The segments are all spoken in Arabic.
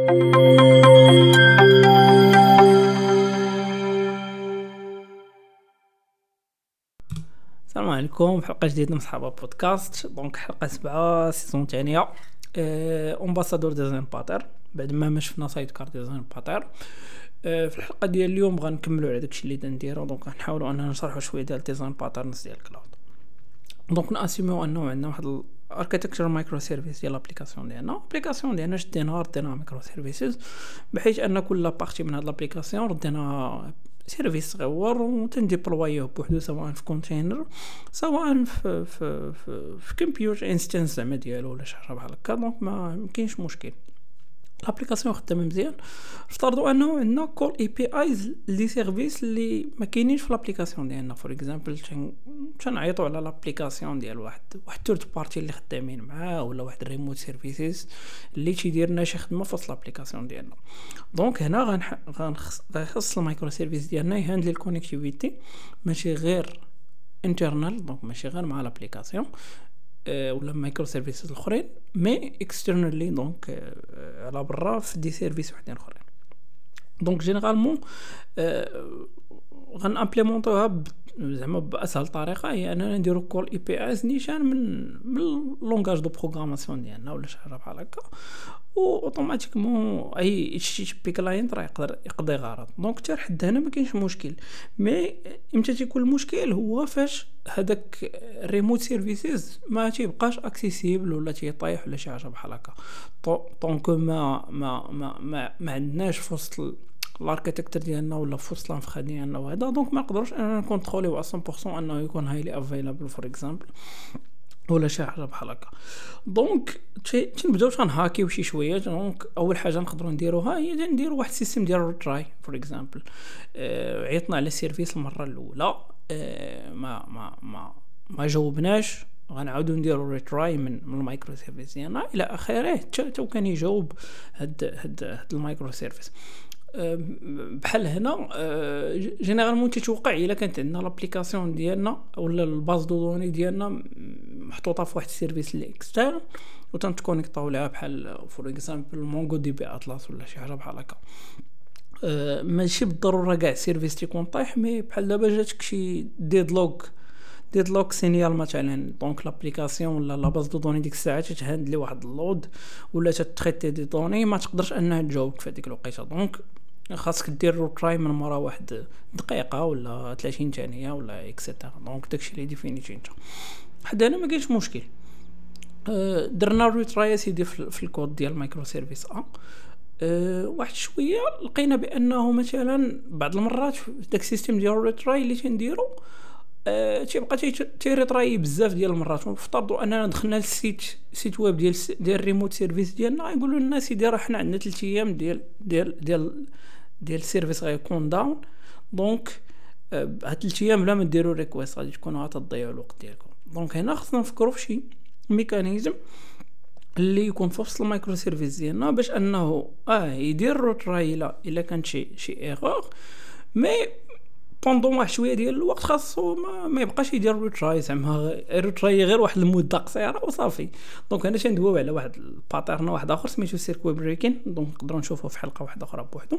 السلام عليكم في حلقة جديدة من صحابة بودكاست. donc حلقة سبعة saison ثانية ambassador design pattern بعد ما ما شفنا sidecar design pattern أه في الحلقة ديال اليوم غنكملوا على داكشي اللي دنديرو. donc غنحاولوا أننا نشرحوا شوية ديال design patterns ديال ال cloud donc ناسيميو أنه عندنا واحد ال architecture microservice ديال l'application ديالنا. L'application ديالنا شديناها رديناها microservices بحيث أن كل partie من هاد l'application رديناها service صغير وتنديبلوايوه بوحدو سواء في container سواء في في في, في compute instance زعما ديالو ولا شي حاجة بحال هكا. donc ما كاينش مشكل. l'application خدامه مزيان. افترضوا انه عندنا call APIs les services اللي ما كاينينش في l'application ديالنا. for example تنعيطوا على l'application ديال واحد واحد third party اللي خدامين معاه ولا واحد remote services اللي تيدير لنا شي خدمة في l'application ديالنا. donc هنا غنخص ال microservice ديالنا يهاندلي ال connectivity ماشي غير internal donc ماشي غير مع l'application ولا microservices الاخرين mais externally donc على برا في des services وحدين أخرين. donc généralement غنامبليمونطوها زعما بأسهل طريقة هي أننا نديرو call APIs نيشان من من langage de programmation ديالنا ولا شي حاجة بحال هكا. و automatiquement أي HTTP client راه يقدر يقضي غرض. donc حتى لحد هنا ما كاينش مشكل. mais إمتى تيكون المشكل هو فاش هذاك ال remote services ما تيبقاش accessible ولا تيطيح ولا شي حاجة بحال هكا. donc ما ما ما ما, ما عندناش في وسط ال architecture ديالنا ولا في وسط ال infra ديالنا وهذا donc ما نقدروش اننا نكونتروليو 100% انه يكون highly available for example ولا شي حاجة بحال هكا donc تنبداو تنهاكيو شي شوية donc اول حاجة نقدروا نديروها هي نديرو واحد ال système ديال retry for example عيطنا على ال service المره الاولى أه ما ما ما ما جاوبناش غنعاودو نديرو retry من من ال microservice ديالنا إلى اخره حتى كان يجاوب هاد هاد ال microservice بحال هنا généralement تيتوقع إلا كانت عندنا l'application ديالنا ولا ال base de données ديالنا محطوطة في واحد ال service اللي externe و تنتكونيكطاو ليها بحال for example MongoDB Atlas ولا شي حاجة بحال هكا. أه ماشي بالضرورة كاع ال service تيكون طايح mais بحال دابا جاتك شي deadlock deadlock signal مثلا donc l'application ولا la base de données ديك الساعة تتهندلي واحد ال load ولا تتريتي des données ما تقدرش انها تجاوبك في هذيك الوقيتة. donc خاصك دير retry من مورا واحد دقيقة ولا 30 ثانية ولا et cetera donc داكشي اللي ديفينيتي انت حدا هنا ما كاينش مشكل. أه درنا retry سيدي في الكود ديال microservice أ. أه واحد شوية لقينا بأنه مثلا بعض المرات داك ال système ديال ال retry اللي تنديرو أه تيبقى تيريتراي بزاف ديال المرات. ونفترضوا أننا دخلنا لل site site web ديال ديال ال remote service ديالنا يقولوا لنا سيدي راه حنا عندنا 3 أيام ديال ديال ديال ديال ال service غيكون down donc هاد 3 أيام بلا ما ديروا request غادي تكونوا غتضيعوا الوقت ديالكم. donc هنا خصنا نفكروا في شي mécanisme اللي يكون في وسط ال microservice ديالنا باش أنه آه يدير retry إلا كانت شي شي error mais pendant واحد شوية ديال الوقت خاصو ما, ما يبقاش يدير retry زعما retry غير واحد المدة قصيرة وصافي. donc أنا تندويو على واحد ال pattern واحد آخر سميتو circuit breaker donc نقدروا نشوفوه في حلقة واحدة أخرى بوحدو.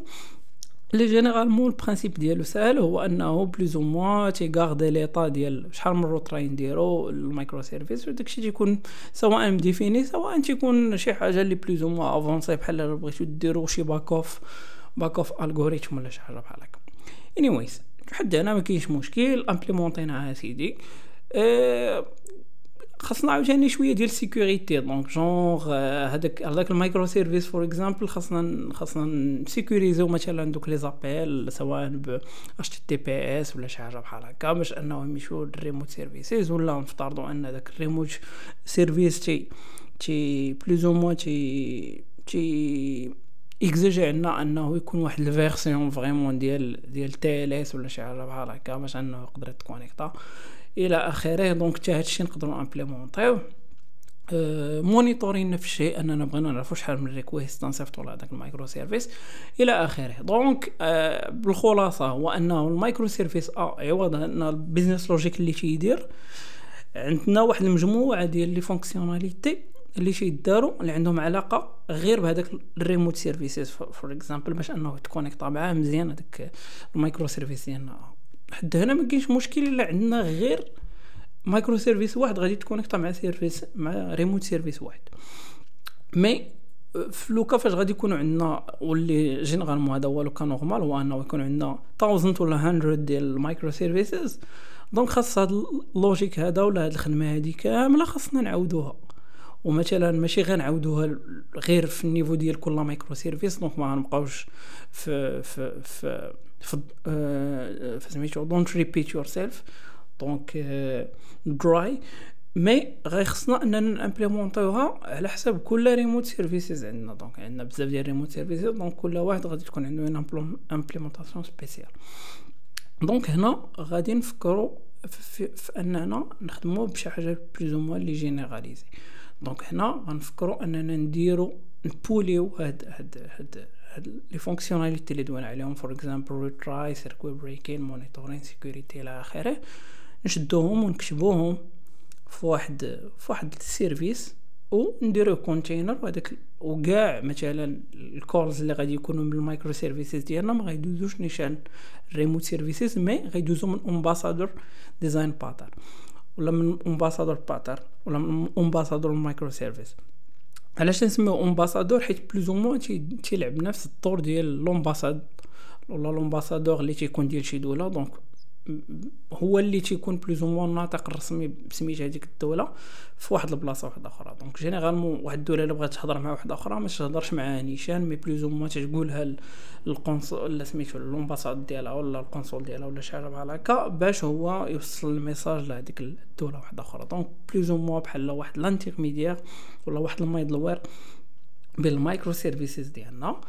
لي généralement ال principe ديالو ساهل هو أنه plus ou moins تيغاردي l'état ديال شحال من retry نديرو ال microservice وداكشي تيكون سواء مديفيني سواء تيكون شي حاجة اللي plus ou moins avancé بحال بغيتو ديرو شي back off back off algorithm ولا شي حاجة بحال هكا. anyways حد هنا ما كاينش مشكل امبليمونطيناها سيدي أه خاصنا عاوتاني شوية ديال sécurité donc genre هذاك هذاك ال microservice for example خاصنا خاصنا نسيكوريزيو مثلا دوك les appels سواء ب HTTPS ولا شي حاجة بحال هكا باش أنهم يمشيو لل remote services. ولا نفترضوا أن داك ال remote service تي تي plus ou تي تي اكزيجي عندنا إنه يكون واحد ال version vraiment ديال ديال TLS ولا شي حاجة بحال هكا باش إنه يقدر يتكونيكتا إلى آخره donc حتى هادشي نقدروا امبليمونطيو monitoring نفس الشيء أننا بغينا نعرفوا شحال من request نصيفطوا لهذاك ال microservice إلى آخره. donc أه بالخلاصة هو إنه ال microservice أ عوض ان ال business logic اللي تيدير. عندنا واحد المجموعة ديال les fonctionnalités اللي تيداروا اللي عندهم علاقة غير بهذاك ال remote services. for example باش أنه تكونيكتا معاه مزيان هذاك ال microservice ديالنا. حد هنا ما كاينش مشكل إلا عندنا غير microservice واحد غادي تكونيكتا مع service مع remote service واحد. mais في le cas فاش غادي يكونوا عندنا واللي généralement هذا هو le cas normal هو أنه يكون عندنا 1000 ولا 100 ديال ال microservices donc خاص هاد ال logique هذا ولا هاد الخدمة هادي كاملة خاصنا نعاودوها. ومثلا ماشي غير نعاودوها غير في ال niveau ديال كل microservice donc ما غنبقاوش في في في في, آه في سميتو don't repeat yourself donc DRY mais غيخصنا أننا نامبليمونطيوها على حساب كل remote services عندنا donc عندنا بزاف ديال remote services donc كل واحد غادي تكون عنده implémentation spéciale donc هنا غادي نفكروا في, في أننا نخدموا بشي حاجة plus ou moins les généraliser donc هنا غنفكروا أننا نديروا نبوليو هاد هاد هاد هاد les fonctionnalités اللي دوينا عليهم. for example retry circuit breaking monitoring security إلى آخره. نشدوهم ونكتبوهم في واحد في واحد ال service ونديرو container وهذاك وكاع مثلا ال calls اللي غادي يكونوا من ال microservices ديالنا ما غيدوزوش نيشان remote services mais غيدوزو من ambassador design pattern ولا من ambassador pattern ولا من ambassador microservice علاش نسميو ambassador حيت plus ou moins تيلعب نفس الدور ديال l'ambassade ولا l'ambassadeur اللي تيكون ديال شي دولة. donc هو اللي تيكون plus ou moins الناطق الرسمي بسميت هذيك الدولة في واحد البلاصة واحدة أخرى. donc généralement واحد الدولة اللي بغات تهضر مع واحدة أخرى ما تهضرش مع نيشان mais plus ou moins تقولها القنصل ولا سميتو l'ambassade ديالها ولا القنصل ديالها ولا شي حاجة بحال هكا باش هو يوصل ال message لهذيك الدولة واحدة أخرى. donc plus ou moins بحال واحد l'intermédiaire ولا واحد ال middleware بين ال microservices ديالنا.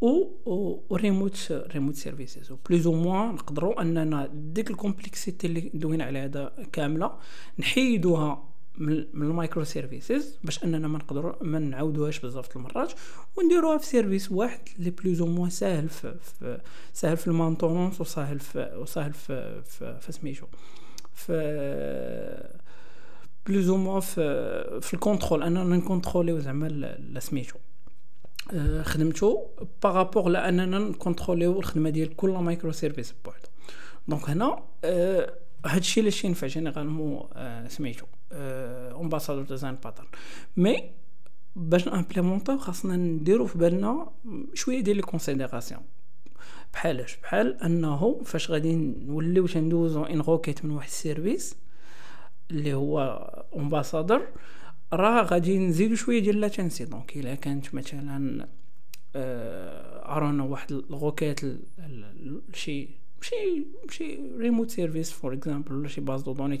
و remote services plus ou moins نقدروا أننا ديك ال complexité اللي دوينا عليها هذا كاملة نحيدوها من ال microservices باش أننا ما نقدروا ما نعاودوهاش بزاف المرات ونديروها في service واحد اللي plus ou moins ساهل في, في ساهل في ال maintenance وساهل في وساهل في في, في سميتو في plus ou moins في في ال contrôle أننا نكونتروليو زعما سميتو آه، خدمتو par rapport لأننا نكونتروليو الخدمة ديال كل microservice بوحدو. donc هنا آه هادشي اللي ينفع généralement سميتو ambassador design pattern mais باش نامبليمونطيو خاصنا نديرو في بالنا شوية ديال les considérations بحالاش بحال أنه فاش غادي نوليو تندوزو une requête من واحد ال service اللي هو ambassador راه غادي نزيدو شوية ديال latency donc إلا كانت مثلا آه ارانا واحد ال requête شي شي شي remote service for example ولا شي base de données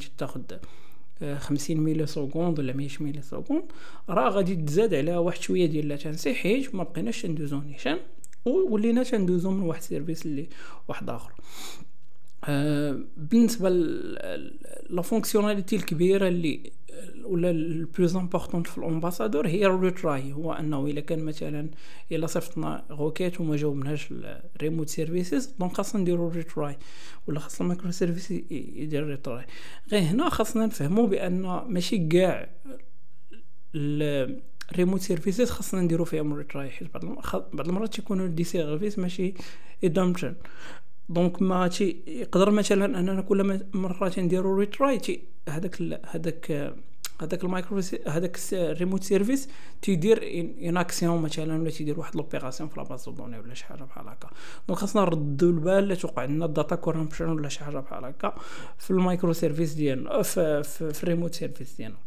آه خمسين millisecondes ولا مية millisecondes راه غادي تزاد عليها واحد شوية ديال latency حيت ما بقيناش ندوزو نيشان ولينا تندوزو من واحد service اللي واحد آخر. بالنسبة la fonctionnalité الكبيرة اللي ولا ال plus importante في ال ambassador هي ال retry هو أنه إلا كان مثلا إلا صيفطنا requête وما جاوبناش ال remote services donc خاصنا نديرو retry ولا خاصنا ال microservice يدير retry غير هنا خاصنا نفهمو بأن ماشي كاع ال remote services خاصنا نديرو فيهم retry حيت بعض المرات تيكونوا des services ماشي idempotent donc ما تي يقدر مثلا أننا كل مره تنديرو retry تي هذاك هذاك هذاك المايكرو هذاك ال remote service تيدير une action مثلا ولا تيدير واحد l'opération في la base de données ولا شي حاجة بحال هكا. donc خاصنا نردو البال لا توقع لنا data corruption ولا شي حاجة بحال هكا في ال microservice ديالنا في, في, في ال remote service ديالنا.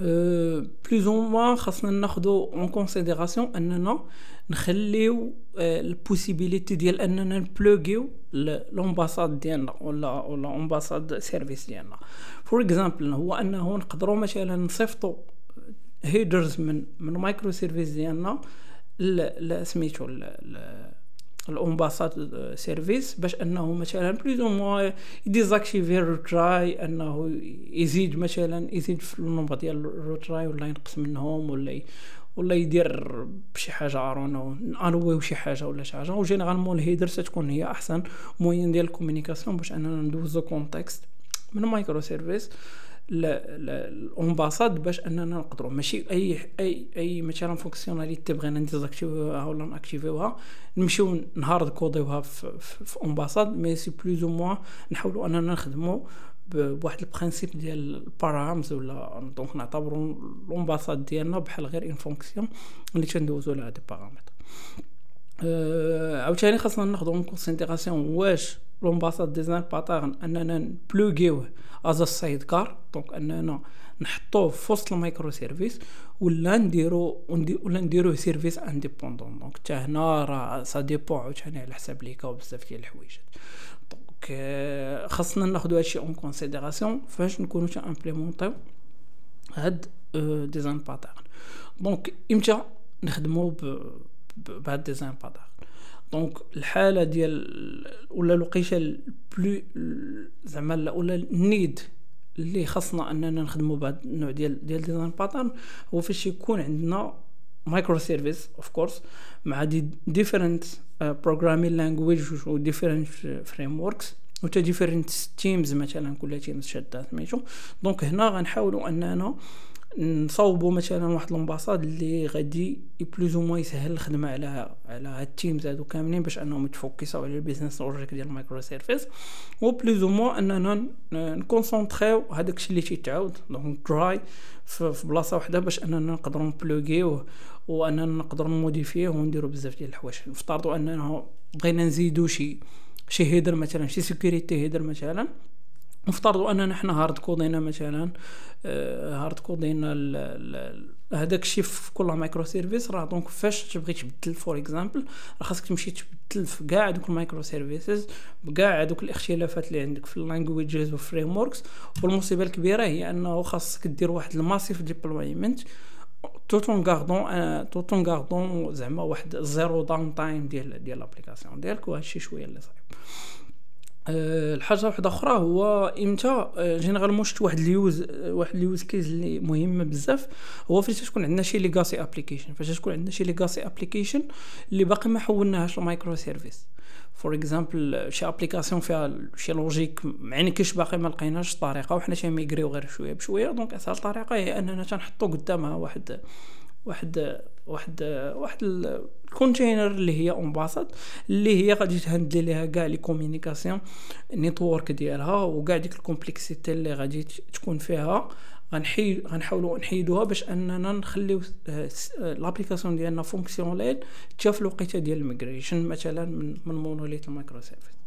plus ou moins خاصنا ناخدو en considération أننا نخليو ال possibilité ديال أننا نبلوغيو l'ambassade ديالنا ولا ولا ambassade service ديالنا. for example هو أنه نقدروا مثلا نصيفطوا headers من من microservice ديالنا سميتو ال ambassade service باش أنه مثلا plus ou moins يديزاكتيفي ال retry أنه يزيد مثلا يزيد في ال number ديال ال retry ولا ينقص منهم ولا ولا يدير بشي حاجة ارونا انويو شي حاجة ولا شي حاجة. و généralement ال header تكون هي أحسن moyen ديال ال communication باش أننا ندوزو context من micro service ل ambassade باش اننا نقدروا. ماشي اي اي اي مثلا fonctionnalité بغينا نديزاكتيفيوها ولا ناكتيفيوها نمشيو نهارد كوديوها في, في, في mais c'est plus ou moins نحاولوا أننا نخدموا بواحد ال principe ديال ال params ولا donc نعتبروا l'ambassade ديالنا بحال غير une fonction اللي تندوزو لها des paramètres عاوتاني خاصنا ناخذ en considération واش l'ambassade design pattern أننا نبلوغيوه as sidecar donc أننا نحطوه في وسط ال micro service ولا نديرو ولا نديروه service indépendant donc حتى هنا راه ça dépend عاوتاني على حساب les cas وبزاف ديال الحوايج donc خاصنا ناخدو هادشي en considération فاش نكونو تا امبليمونطيو هاد design pattern donc إمتى نخدمو بهاد design pattern donc الحالة ديال ولا الوقيته بلو زعما ولا ال need اللي خاصنا أننا نخدموا بهذا النوع ديال ديال design pattern هو فاش يكون عندنا micro service of course مع des different programming language و different frameworks و تا different teams مثلا كل team شاده سميتو. donc هنا غنحاولوا أننا نصاوبوا مثلا واحد l'ambassade اللي غادي plus ou moins يسهل الخدمة على على هاد ال teams هادو كاملين باش انهم يتفوكسوا على ال business logic ديال ال micro service و plus ou moins اننا نكونسونطريو هذاك الشيء اللي تيتعاود. donc dry في بلاصة واحدة باش اننا نقدروا نبلوغيوه واننا نقدروا نموديفيه ونديروا بزاف ديال الحوايج. نفترضوا اننا بغينا نزيدو شي شي header مثلا شي security header مثلا. نفترضوا اننا حنا hard كودينا مثلا hard كودينا هذاك الشيء في كل micro service راه donc فاش تبغي تبدل for example راه خاصك تمشي تبدل في كاع دوك ال micro services بكاع دوك الاختلافات اللي عندك في ال languages وال frameworks والمصيبة الكبيرة هي أنه خاصك دير واحد ال massive deployment tout en gardant tout en gardant زعما واحد zero downtime ديال ديال l'application ديالك وهادشي شوية اللي صعيب. الحاجة واحدة أخرى هو إمتى généralement شفت واحد ال use واحد ال use case اللي مهمه بزاف هو فاش تكون عندنا شي legacy application فاش تكون عندنا شي legacy application اللي باقي ما حولناهاش ل micro service for example شي application فيها شي logique كاش باقي ما لقيناش طريقة وحنا تيميغريو غير شوية بشوية donc اسهل طريقه هي أننا تنحطو قدامها واحد واحد واحد واحد ال container اللي هي ambassade اللي هي غادي تهندلي ليها كاع les communications network ديالها وكاع ديك ال complexity اللي غادي تكون فيها. غنحيد غنحاولوا نحيدوها باش أننا نخليو l'application ديالنا fonctionnelle حتى في الوقيتة ديال ال migration مثلا من من monolithe ل micro service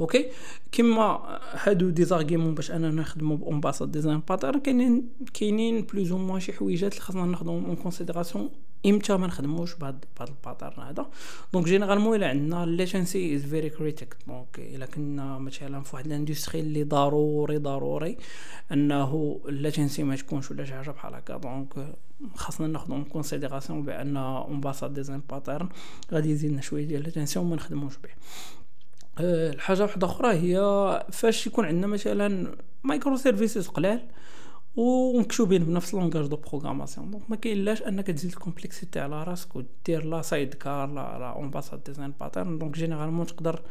okay كما هادو des arguments باش اننا نخدمو ب ambassade design pattern كاينين كاينين plus ou moins شي حويجات اللي خاصنا ناخدهم en considération إمتى ما نخدموش بهاد بهاد ال pattern هذا donc généralement الا عندنا latency is very critique donc الا كنا مثلا في واحد ال industry اللي ضروري ضروري انه ال latency ما تكونش ولا شي حاجة بحال هكا donc خاصنا ناخذ en considération بأن ambassade design pattern غادي يزيدنا شوية ديال latency ما نخدموش به الحاجة واحدة أخرى هي فاش يكون عندنا مثلا micro services قلال ومكتوبين بنفس langage de programmation donc ما كاينلاش أنك تزيد ال complexity على راسك ودير لا sidecar لا لا un design pattern donc généralement تقدر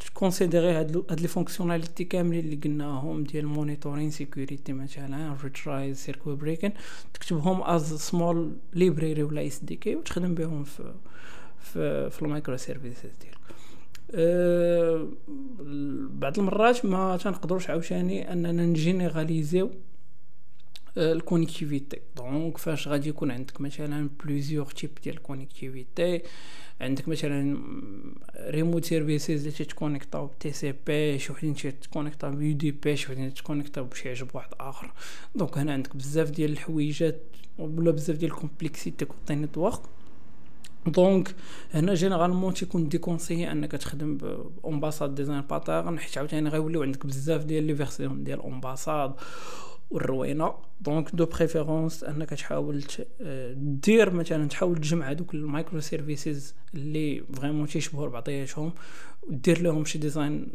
تكونسيديري هاد les fonctionnalités كاملين اللي قلناهم ديال monitoring security مثلا retries circuit breaking تكتبهم as small library ولا SDK وتخدم بهم في في في ال micro services ديالك. أه بعض المرات ما تنقدروش عاوتاني أننا نجينيراليزيو ال connectivity. donc فاش غادي يكون عندك مثلا plusieurs types ديال ال connectivity عندك مثلا remote services اللي تيتكونيكطاو TCP شي وحدين تيتكونيكطاو ب UDP شي وحدين تيتكونيكطاو بشي عجب واحد آخر. donc هنا عندك بزاف ديال الحويجات ولا بزاف ديال ال complexity côté network donc هنا généralement تيكون déconseillé أنك تخدم ب ambassade design pattern حيت عاوتاني غيوليو عندك بزاف ديال les versions ديال ambassade والروينة. donc de préférence أنك تحاول دير مثلا تحاول تجمع هذوك ال micro services اللي vraiment تيشبهوا بعضياتهم ودير لهم شي design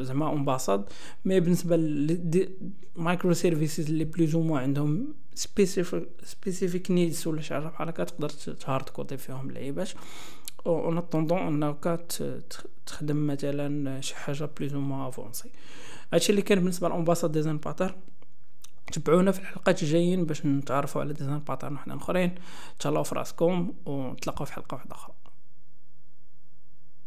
زعما ambassade mais بالنسبة لل micro services اللي plus عندهم specific specific needs ولا شي حاجة بحال هكا تقدر ت hard كودي فيهم لعيبات en attendant انك تخدم مثلا شي حاجة plus ou avancée هادشي اللي كان بالنسبة ل ambassade design pattern تبعونا في الحلقات الجايين باش نتعرفوا على design pattern وحنا آخرين. تهلاو في راسكم ونتلاقاو في حلقة واحدة أخرى.